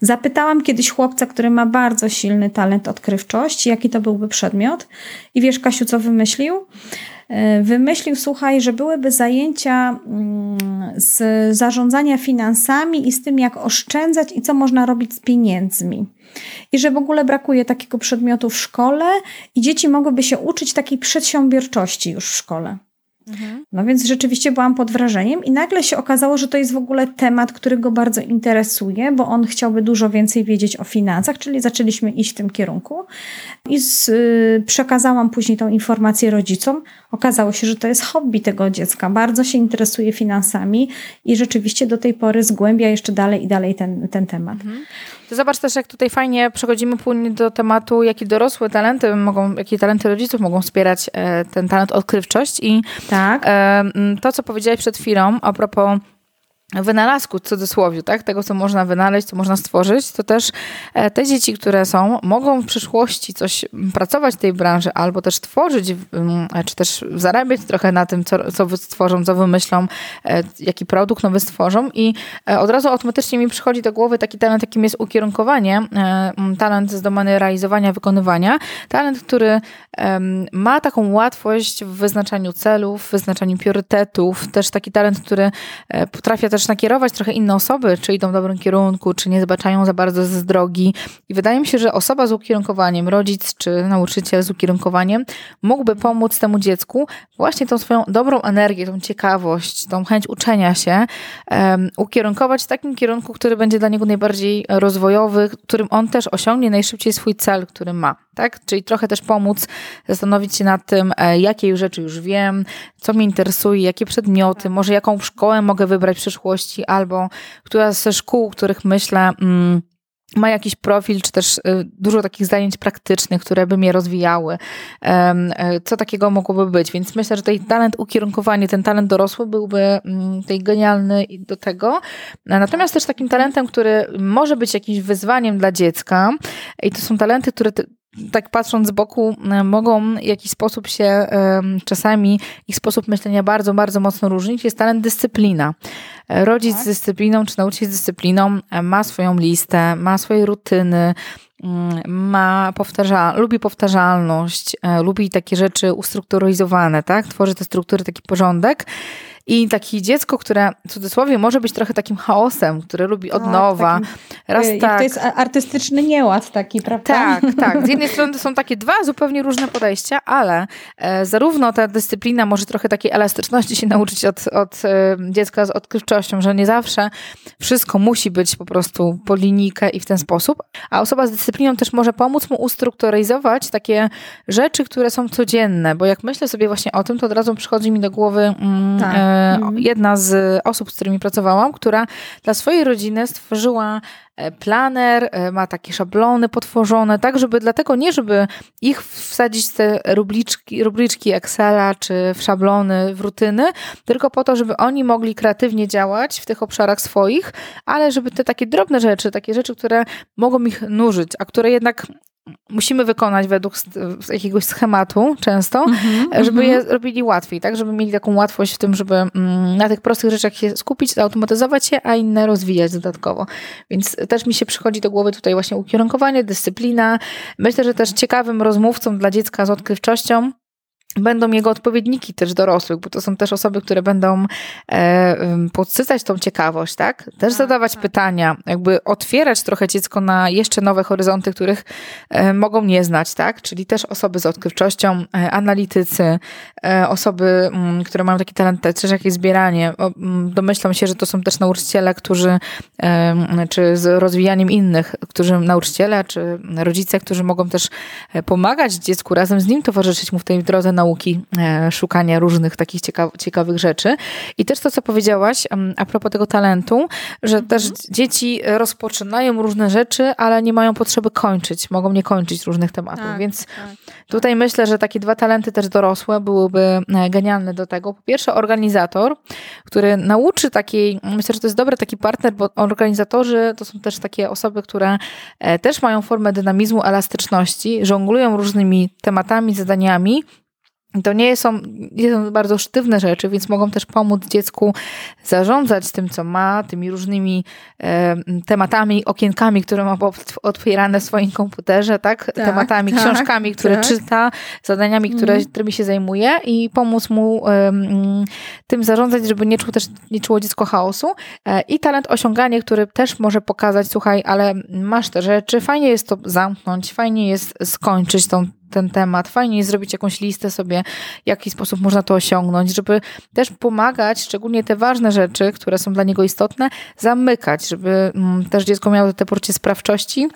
Zapytałam kiedyś chłopca, który ma bardzo silny talent odkrywczości, jaki to byłby przedmiot i wiesz Kasiu, co wymyślił? E, wymyślił, słuchaj, że byłyby zajęcia mm, z zarządzania finansami i z tym, jak oszczędzać i co można robić z pieniędzmi. I że w ogóle brakuje takiego przedmiotu w szkole i dzieci mogłyby się uczyć takiej przedsiębiorczości już w szkole. Mhm. No więc rzeczywiście byłam pod wrażeniem i nagle się okazało, że to jest w ogóle temat, który go bardzo interesuje, bo on chciałby dużo więcej wiedzieć o finansach, czyli zaczęliśmy iść w tym kierunku i z, y, przekazałam później tą informację rodzicom. Okazało się, że to jest hobby tego dziecka, bardzo się interesuje finansami i rzeczywiście do tej pory zgłębia jeszcze dalej i dalej ten, ten temat. Mhm. To zobacz też, jak tutaj fajnie przechodzimy płynnie do tematu, jakie dorosłe talenty mogą, jakie talenty rodziców mogą wspierać e, ten talent odkrywczość i tak. e, to, co powiedziałeś przed chwilą a propos wynalazku, w cudzysłowie, tak? tego, co można wynaleźć, co można stworzyć, to też e, te dzieci, które są, mogą w przyszłości coś pracować w tej branży, albo też tworzyć, czy też zarabiać trochę na tym, co, co stworzą, co wymyślą, e, jaki produkt nowy stworzą i e, od razu automatycznie mi przychodzi do głowy taki talent, jakim jest ukierunkowanie, talent z domeny realizowania, wykonywania, talent, który ma taką łatwość w wyznaczaniu celów, w wyznaczaniu priorytetów, też taki talent, który potrafia też też nakierować trochę inne osoby, czy idą w dobrym kierunku, czy nie zbaczają za bardzo z drogi. I wydaje mi się, że osoba z ukierunkowaniem, rodzic czy nauczyciel z ukierunkowaniem mógłby pomóc temu dziecku właśnie tą swoją dobrą energię, tą ciekawość, tą chęć uczenia się um, ukierunkować w takim kierunku, który będzie dla niego najbardziej rozwojowy, którym on też osiągnie najszybciej swój cel, który ma. Tak? Czyli trochę też pomóc zastanowić się nad tym, e, jakie już rzeczy już wiem, co mnie interesuje, jakie przedmioty, może jaką szkołę mogę wybrać w przyszłości, albo która ze szkół, których myślę, mm, ma jakiś profil, czy też y, dużo takich zajęć praktycznych, które by mnie rozwijały. E, co takiego mogłoby być? Więc myślę, że ten talent ukierunkowanie, ten talent dorosły byłby mm, tej genialny do tego. Natomiast też takim talentem, który może być jakimś wyzwaniem dla dziecka i to są talenty, które tak patrząc z boku, e, mogą w jakiś sposób się czasami ich sposób myślenia bardzo, bardzo mocno różnić, jest talent dyscyplina. E, rodzic tak. z dyscypliną, czy nauczyciel z dyscypliną e, ma swoją listę, ma swoje rutyny, mm, ma powtarza, lubi powtarzalność, lubi takie rzeczy ustrukturyzowane, tak? Tworzy te struktury, taki porządek. I takie dziecko, które w cudzysłowie może być trochę takim chaosem, które lubi od tak, nowa. Takim, raz tak. To jest artystyczny nieład taki, prawda? Tak, tak. Z jednej strony to są takie dwa zupełnie różne podejścia, ale e, zarówno ta dyscyplina może trochę takiej elastyczności się nauczyć od, od e, dziecka z odkrywczością, że nie zawsze wszystko musi być po prostu po linijkę i w ten sposób, a osoba z dyscypliną też może pomóc mu ustrukturyzować takie rzeczy, które są codzienne, bo jak myślę sobie właśnie o tym, to od razu przychodzi mi do głowy mm, tak. Mhm. jedna z osób, z którymi pracowałam, która dla swojej rodziny stworzyła planer, e, ma takie szablony potworzone, tak żeby dlatego nie, żeby ich wsadzić w te rubliczki, rubliczki Excela czy w szablony, w rutyny, tylko po to, żeby oni mogli kreatywnie działać w tych obszarach swoich, ale żeby te takie drobne rzeczy, takie rzeczy, które mogą ich nużyć, a które jednak musimy wykonać według jakiegoś schematu często, mm-hmm, żeby mm-hmm. je robili łatwiej, tak? Żeby mieli taką łatwość w tym, żeby mm, na tych prostych rzeczach się skupić, zautomatyzować je, a inne rozwijać dodatkowo. Więc też mi się przychodzi do głowy tutaj właśnie ukierunkowanie, dyscyplina. Myślę, że też ciekawym rozmówcą dla dziecka z odkrywczością będą jego odpowiedniki też dorosłych, bo to są też osoby, które będą e, podsycać tą ciekawość, tak? Też tak, zadawać tak. pytania, jakby otwierać trochę dziecko na jeszcze nowe horyzonty, których e, mogą nie znać, tak? Czyli też osoby z odkrywczością, e, analitycy, e, osoby, m, mm, które mają taki talent, też jakieś zbieranie. O, m, mm, domyślam się, że to są też nauczyciele, którzy, czy z rozwijaniem innych, którzy nauczyciele, czy rodzice, którzy mogą też e, pomagać dziecku, razem z nim towarzyszyć mu w tej drodze nauki, e, szukania różnych takich ciekawych rzeczy. I też to, co powiedziałaś a propos tego talentu, że mhm. też dzieci rozpoczynają różne rzeczy, ale nie mają potrzeby kończyć, mogą nie kończyć różnych tematów. Tak, Więc tak, tak. tutaj myślę, że takie dwa talenty też dorosłe byłyby e, genialne do tego. Po pierwsze, organizator, który nauczy takiej, myślę, że to jest dobry taki partner, bo organizatorzy to są też takie osoby, które e, też mają formę dynamizmu, elastyczności, żonglują różnymi tematami, zadaniami, to nie są, nie są bardzo sztywne rzeczy, więc mogą też pomóc dziecku zarządzać tym, co ma, tymi różnymi e, tematami, okienkami, które ma otwierane w swoim komputerze, tak? tak tematami, tak, książkami, które tak. czyta, zadaniami, które, mm. którymi się zajmuje i pomóc mu e, tym zarządzać, żeby nie, czuł też, nie czuło dziecko chaosu. E, I talent osiągania, który też może pokazać, słuchaj, ale masz te rzeczy, fajnie jest to zamknąć, fajnie jest skończyć tą ten temat. Fajnie jest zrobić jakąś listę sobie, w jaki sposób można to osiągnąć, żeby też pomagać, szczególnie te ważne rzeczy, które są dla niego istotne, zamykać, żeby mm, też dziecko miało te poczucie sprawczości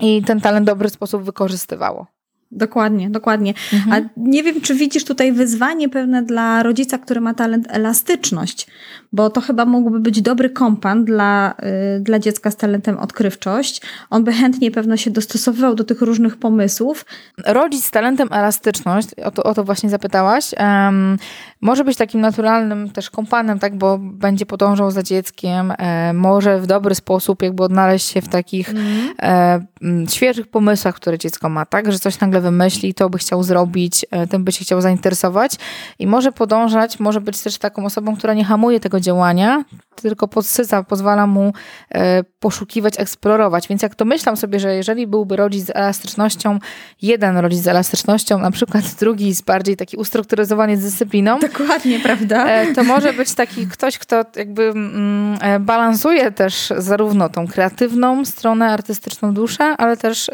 i ten talent w dobry sposób wykorzystywało. Dokładnie, dokładnie. Mhm. A nie wiem, czy widzisz tutaj wyzwanie pewne dla rodzica, który ma talent elastyczność, bo to chyba mógłby być dobry kompan dla, y, dla dziecka z talentem odkrywczość. On by chętnie pewno się dostosowywał do tych różnych pomysłów. Rodzic z talentem elastyczność, o to, o to właśnie zapytałaś, um, może być takim naturalnym też kompanem, tak, bo będzie podążał za dzieckiem, e, może w dobry sposób jakby odnaleźć się w takich mhm. e, świeżych pomysłach, które dziecko ma, tak, że coś nagle wymyśli, to by chciał zrobić, e, tym by się chciał zainteresować i może podążać, może być też taką osobą, która nie hamuje tego działania, tylko podsyca, pozwala mu e, poszukiwać, eksplorować. Więc jak to myślam sobie, że jeżeli byłby rodzic z elastycznością, jeden rodzic z elastycznością, na przykład drugi z bardziej taki ustrukturyzowany z dyscypliną. Dokładnie, prawda? E, to może być taki ktoś, kto jakby mm, e, balansuje też zarówno tą kreatywną stronę, artystyczną duszę, ale też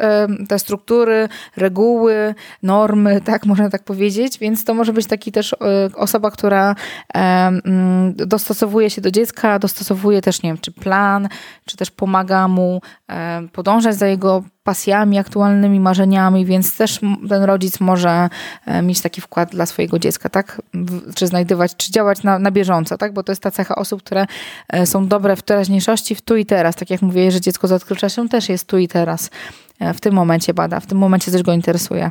te struktury, reguły, normy, tak można tak powiedzieć. Więc to może być taki też osoba, która mm, dostosowuje się do dziecka, dostosowuje też, nie wiem, czy plan, czy też pomaga mu e, podążać za jego pasjami, aktualnymi marzeniami, więc też ten rodzic może e, mieć taki wkład dla swojego dziecka, tak? Czy znajdywać, czy działać na, na bieżąco, tak? Bo to jest ta cecha osób, które e, są dobre w teraźniejszości, w tu i teraz. Tak jak mówię, że dziecko z odkrywczością też jest tu i teraz. W tym momencie bada, w tym momencie coś go interesuje.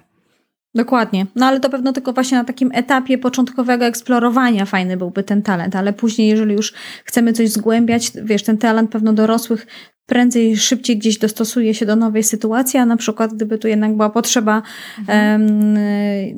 Dokładnie. No ale to pewno tylko właśnie na takim etapie początkowego eksplorowania fajny byłby ten talent, ale później, jeżeli już chcemy coś zgłębiać, wiesz, ten talent pewno dorosłych prędzej, szybciej gdzieś dostosuje się do nowej sytuacji, a na przykład gdyby tu jednak była potrzeba, mhm.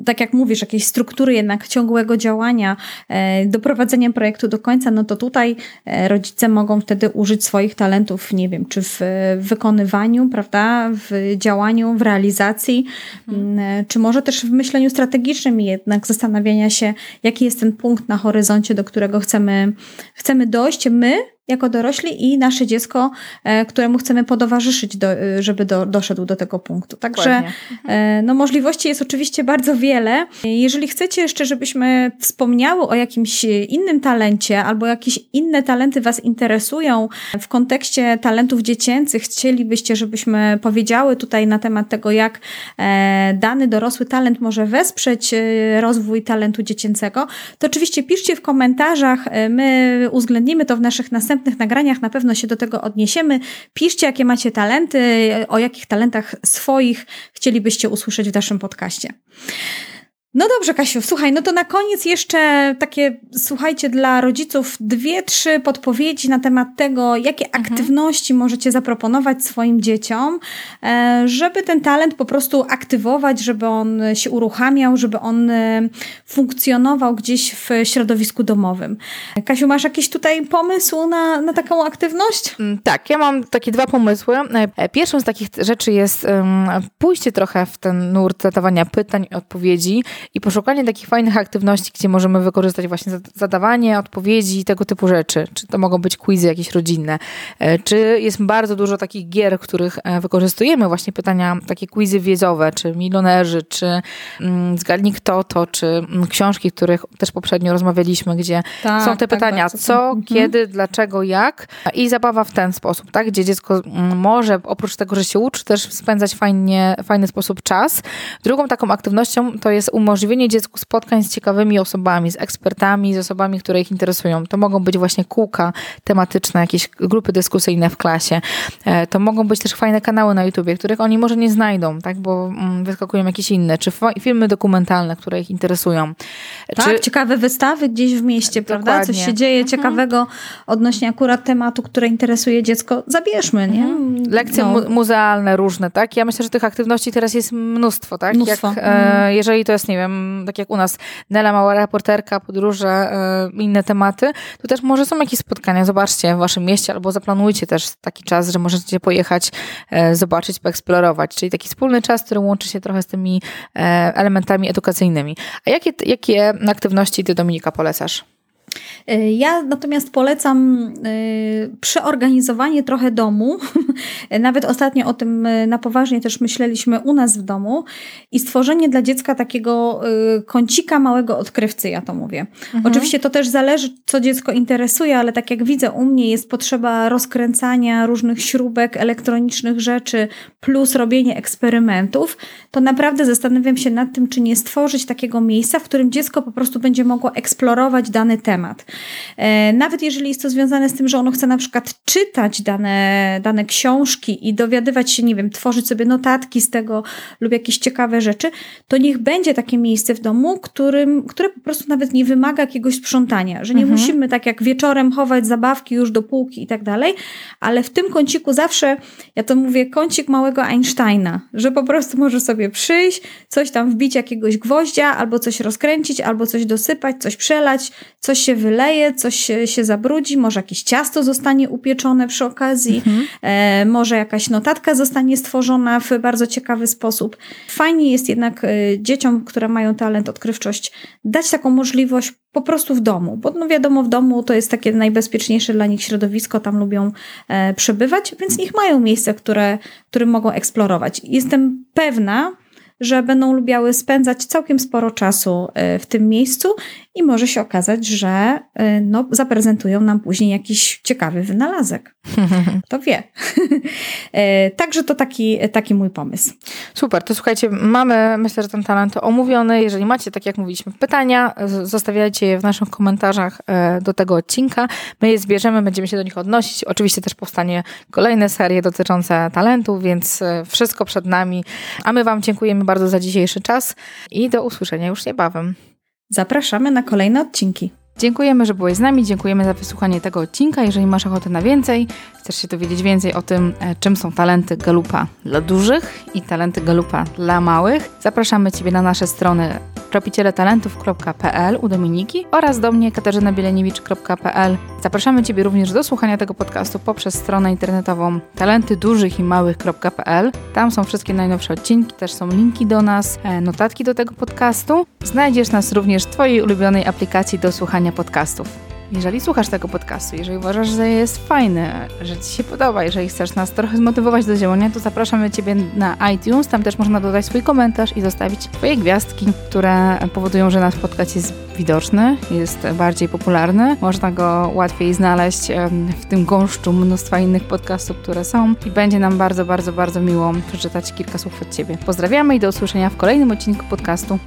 tak jak mówisz, jakiejś struktury jednak ciągłego działania, e, doprowadzenia projektu do końca, no to tutaj e, rodzice mogą wtedy użyć swoich talentów, nie wiem, czy w, wykonywaniu, prawda, w działaniu, w realizacji, mhm. Mm, czy może też w myśleniu strategicznym jednak zastanawiania się, jaki jest ten punkt na horyzoncie, do którego chcemy, chcemy dojść my, jako dorośli i nasze dziecko, e, któremu chcemy podowarzyszyć, do, e, żeby do, doszedł do tego punktu. Także e, no, możliwości jest oczywiście bardzo wiele. Jeżeli chcecie jeszcze, żebyśmy wspomniały o jakimś innym talencie albo jakieś inne talenty Was interesują w kontekście talentów dziecięcych, chcielibyście, żebyśmy powiedziały tutaj na temat tego, jak dany dorosły talent może wesprzeć rozwój talentu dziecięcego, to oczywiście piszcie w komentarzach. My uwzględnimy to w naszych następnych następnych nagraniach na pewno się do tego odniesiemy. Piszcie, jakie macie talenty, o jakich talentach swoich chcielibyście usłyszeć w naszym podcaście. No dobrze, Kasiu, słuchaj, no to na koniec jeszcze takie, słuchajcie, dla rodziców dwie, trzy podpowiedzi na temat tego, jakie mhm. aktywności możecie zaproponować swoim dzieciom, e, żeby ten talent po prostu aktywować, żeby on się uruchamiał, żeby on e, funkcjonował gdzieś w środowisku domowym. Kasiu, masz jakiś tutaj pomysł na, na taką aktywność? Mm, tak, ja mam takie dwa pomysły. E, pierwszą z takich rzeczy jest um, pójście trochę w ten nurt zadawania pytań i odpowiedzi i poszukanie takich fajnych aktywności, gdzie możemy wykorzystać właśnie zadawanie, odpowiedzi, tego typu rzeczy. Czy to mogą być quizy jakieś rodzinne, e, czy jest bardzo dużo takich gier, których e, wykorzystujemy właśnie pytania, takie quizy wiedzowe, czy milionerzy, czy mm, zgadnij kto to, czy mm, książki, w których też poprzednio rozmawialiśmy, gdzie tak, są te tak, pytania, co, mhm. kiedy, dlaczego, jak i zabawa w ten sposób, tak, gdzie dziecko mm, może oprócz tego, że się uczy, też spędzać fajnie, fajny sposób czas. Drugą taką aktywnością to jest umożliwienie dziecku spotkań z ciekawymi osobami, z ekspertami, z osobami, które ich interesują. To mogą być właśnie kółka tematyczne, jakieś grupy dyskusyjne w klasie. E, to mogą być też fajne kanały na YouTubie, których oni może nie znajdą, tak, bo mm, wyskakują jakieś inne, czy filmy dokumentalne, które ich interesują. Tak, czy... ciekawe wystawy gdzieś w mieście, prawda? Dokładnie. Coś się dzieje mhm. ciekawego odnośnie akurat tematu, który interesuje dziecko. Zabierzmy, nie? Mhm. Lekcje no. muzealne różne, tak? Ja myślę, że tych aktywności teraz jest mnóstwo, tak? Mnóstwo. Jak, e, mhm. jeżeli to jest, nie wiem, tak jak u nas Nela mała reporterka, podróże, e, inne tematy, to też może są jakieś spotkania, zobaczcie w waszym mieście, albo zaplanujcie też taki czas, że możecie pojechać, e, zobaczyć, poeksplorować, czyli taki wspólny czas, który łączy się trochę z tymi e, elementami edukacyjnymi. A jakie, jakie aktywności ty, Dominika, polecasz? Y, ja natomiast polecam y, przeorganizowanie trochę domu. Nawet ostatnio o tym y, na poważnie też myśleliśmy u nas w domu i stworzenie dla dziecka takiego kącika małego odkrywcy, ja to mówię. Mhm. Oczywiście to też zależy, co dziecko interesuje, ale tak jak widzę u mnie jest potrzeba rozkręcania różnych śrubek, elektronicznych rzeczy, plus robienie eksperymentów, to naprawdę zastanawiam się nad tym, czy nie stworzyć takiego miejsca, w którym dziecko po prostu będzie mogło eksplorować dany temat. E, nawet jeżeli jest to związane z tym, że ono chce na przykład czytać dane, dane książki i dowiadywać się, nie wiem, tworzyć sobie notatki z tego lub jakieś ciekawe rzeczy, to niech będzie takie miejsce w domu, którym, które po prostu nawet nie wymaga jakiegoś sprzątania, że nie mhm. musimy tak jak wieczorem chować zabawki już do półki i tak dalej, ale w tym kąciku zawsze, ja to mówię, kącik małego Einsteina, że po prostu może sobie przyjść, coś tam wbić jakiegoś gwoździa, albo coś rozkręcić, albo coś dosypać, coś przelać, coś się wyleje, coś się, się zabrudzi, może jakieś ciasto zostanie upieczone przy okazji, mhm. e, może jakaś notatka zostanie stworzona w bardzo ciekawy sposób. Fajnie jest jednak e, dzieciom, które mają talent, odkrywczość, dać taką możliwość po prostu w domu, bo no wiadomo, w domu to jest takie najbezpieczniejsze dla nich środowisko, tam lubią e, przebywać, więc niech mają miejsce, które, którym mogą eksplorować. Jestem pewna, że będą lubiały spędzać całkiem sporo czasu e, w tym miejscu i może się okazać, że y, no, zaprezentują nam później jakiś ciekawy wynalazek. To wie. E, także to taki, taki mój pomysł. Super, to słuchajcie, mamy myślę, że ten talent omówiony. Jeżeli macie, tak jak mówiliśmy, pytania, zostawiajcie je w naszych komentarzach e, do tego odcinka. My je zbierzemy, będziemy się do nich odnosić. Oczywiście też powstanie kolejne serie dotyczące talentu, więc wszystko przed nami. A my Wam dziękujemy bardzo za dzisiejszy czas i do usłyszenia już niebawem. Zapraszamy na kolejne odcinki. Dziękujemy, że byłeś z nami, dziękujemy za wysłuchanie tego odcinka. Jeżeli masz ochotę na więcej, chcesz się dowiedzieć więcej o tym, e, czym są talenty Galupa dla dużych i talenty Galupa dla małych, zapraszamy Ciebie na nasze strony tropicieletalentów.pl u Dominiki oraz do mnie katarzynabielenewicz.pl. Zapraszamy Ciebie również do słuchania tego podcastu poprzez stronę internetową talentydużychimałych.pl. Tam są wszystkie najnowsze odcinki, też są linki do nas, e, notatki do tego podcastu. Znajdziesz nas również w Twojej ulubionej aplikacji do słuchania podcastów. Jeżeli słuchasz tego podcastu, jeżeli uważasz, że jest fajny, że Ci się podoba, jeżeli chcesz nas trochę zmotywować do działania, to zapraszamy Ciebie na iTunes. Tam też można dodać swój komentarz i zostawić swoje gwiazdki, które powodują, że nasz podcast jest widoczny, jest bardziej popularny. Można go łatwiej znaleźć w tym gąszczu mnóstwa innych podcastów, które są i będzie nam bardzo, bardzo, bardzo miło przeczytać kilka słów od Ciebie. Pozdrawiamy i do usłyszenia w kolejnym odcinku podcastu.